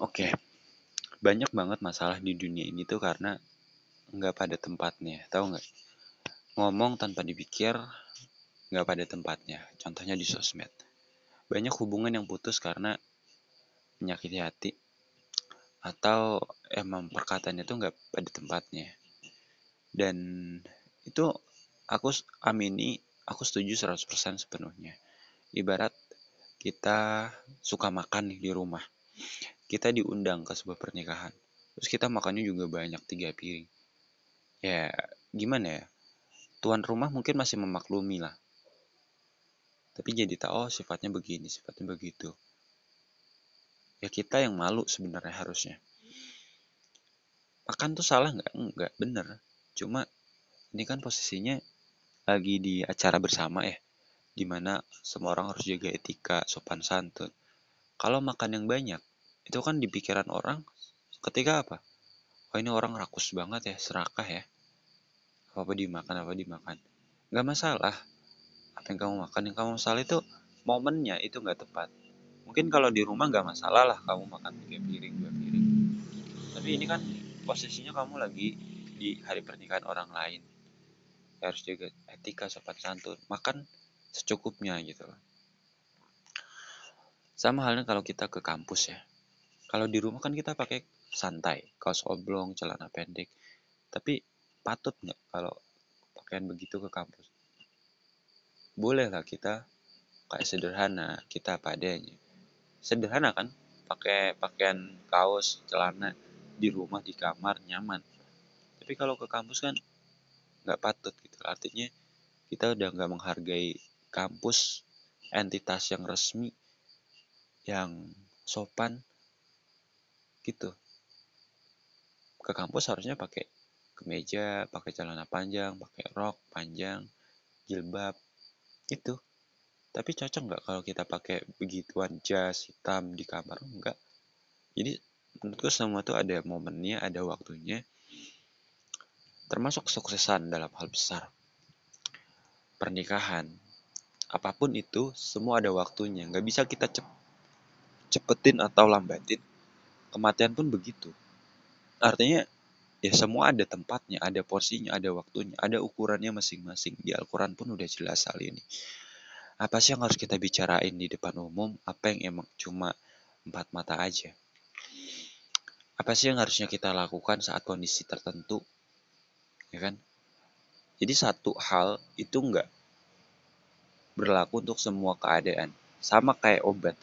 Oke, banyak banget masalah di dunia ini tuh karena nggak pada tempatnya, tahu nggak? Ngomong tanpa dipikir, nggak pada tempatnya. Contohnya di sosmed. Banyak hubungan yang putus karena menyakiti hati atau emang perkataannya tuh nggak pada tempatnya. Dan itu aku amini, aku setuju 100% sepenuhnya. Ibarat kita suka makan di rumah kita diundang ke sebuah pernikahan terus kita makannya juga banyak tiga piring. Ya gimana ya? Tuan rumah mungkin masih memaklumi lah. Tapi jadi tahu oh sifatnya begini sifatnya begitu. Ya kita yang malu sebenarnya harusnya. Makan tuh salah nggak? Nggak bener. Cuma ini kan posisinya lagi di acara bersama ya di mana semua orang harus jaga etika sopan santun. Kalau makan yang banyak itu kan di pikiran orang ketika apa? Oh ini orang rakus banget ya serakah ya. Apa apa dimakan apa dimakan. Nggak masalah apa yang kamu makan. Yang kamu masalah itu momennya itu nggak tepat. Mungkin kalau di rumah nggak masalah lah kamu makan tiga piring dua piring. Tapi ini kan posisinya kamu lagi di hari pernikahan orang lain. Harus jaga etika sopan santun. Makan secukupnya gitu. Sama halnya kalau kita ke kampus ya kalau di rumah kan kita pakai santai, kaos oblong, celana pendek. Tapi patut nggak kalau pakaian begitu ke kampus? Boleh lah kita kayak sederhana, kita apa adanya. Sederhana kan? Pakai pakaian kaos, celana di rumah, di kamar, nyaman. Tapi kalau ke kampus kan nggak patut gitu. Artinya kita udah nggak menghargai kampus, entitas yang resmi, yang sopan, gitu. Ke kampus harusnya pakai kemeja pakai celana panjang pakai rok panjang jilbab itu tapi cocok nggak kalau kita pakai begituan jas hitam di kamar? Enggak jadi menurutku semua tuh ada momennya ada waktunya. Termasuk kesuksesan dalam hal besar. Pernikahan. Apa pun itu semua ada waktunya. Nggak bisa kita cep cepetin atau lambatin kematian pun begitu. Artinya ya semua ada tempatnya, ada porsinya, ada waktunya, ada ukurannya masing-masing. Di Al-Quran pun udah jelas hal ini. Apa sih yang harus kita bicarain di depan umum? Apa yang emang cuma empat mata aja? Apa sih yang harusnya kita lakukan saat kondisi tertentu? Ya kan? Jadi satu hal itu enggak berlaku untuk semua keadaan. Sama kayak obat.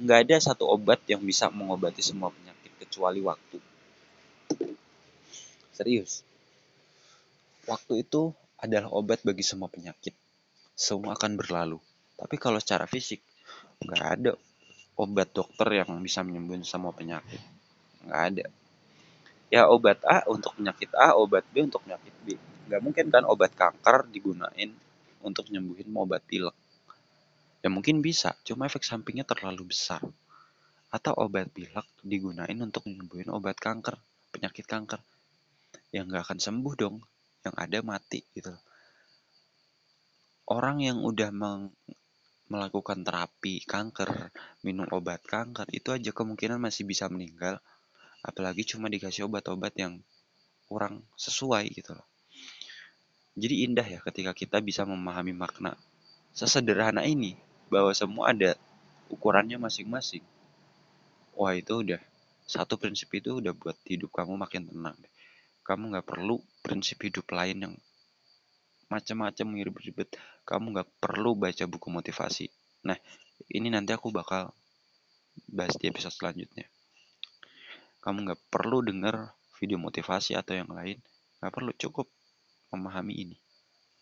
Enggak ada satu obat yang bisa mengobati semua penyakit kecuali waktu. Serius. Waktu itu adalah obat bagi semua penyakit. Semua akan berlalu. Tapi kalau secara fisik, nggak ada obat dokter yang bisa menyembuhkan semua penyakit. Nggak ada. Ya obat A untuk penyakit A, obat B untuk penyakit B. Nggak mungkin kan obat kanker digunain untuk nyembuhin obat pilek. Ya mungkin bisa, cuma efek sampingnya terlalu besar atau obat pilek digunain untuk menyembuhin obat kanker, penyakit kanker. Yang nggak akan sembuh dong, yang ada mati gitu. Orang yang udah meng melakukan terapi kanker, minum obat kanker, itu aja kemungkinan masih bisa meninggal. Apalagi cuma dikasih obat-obat yang kurang sesuai gitu loh. Jadi indah ya ketika kita bisa memahami makna sesederhana ini bahwa semua ada ukurannya masing-masing wah itu udah satu prinsip itu udah buat hidup kamu makin tenang. Kamu nggak perlu prinsip hidup lain yang macam-macam ribet-ribet. Kamu nggak perlu baca buku motivasi. Nah, ini nanti aku bakal bahas di episode selanjutnya. Kamu nggak perlu denger video motivasi atau yang lain. Nggak perlu, cukup memahami ini.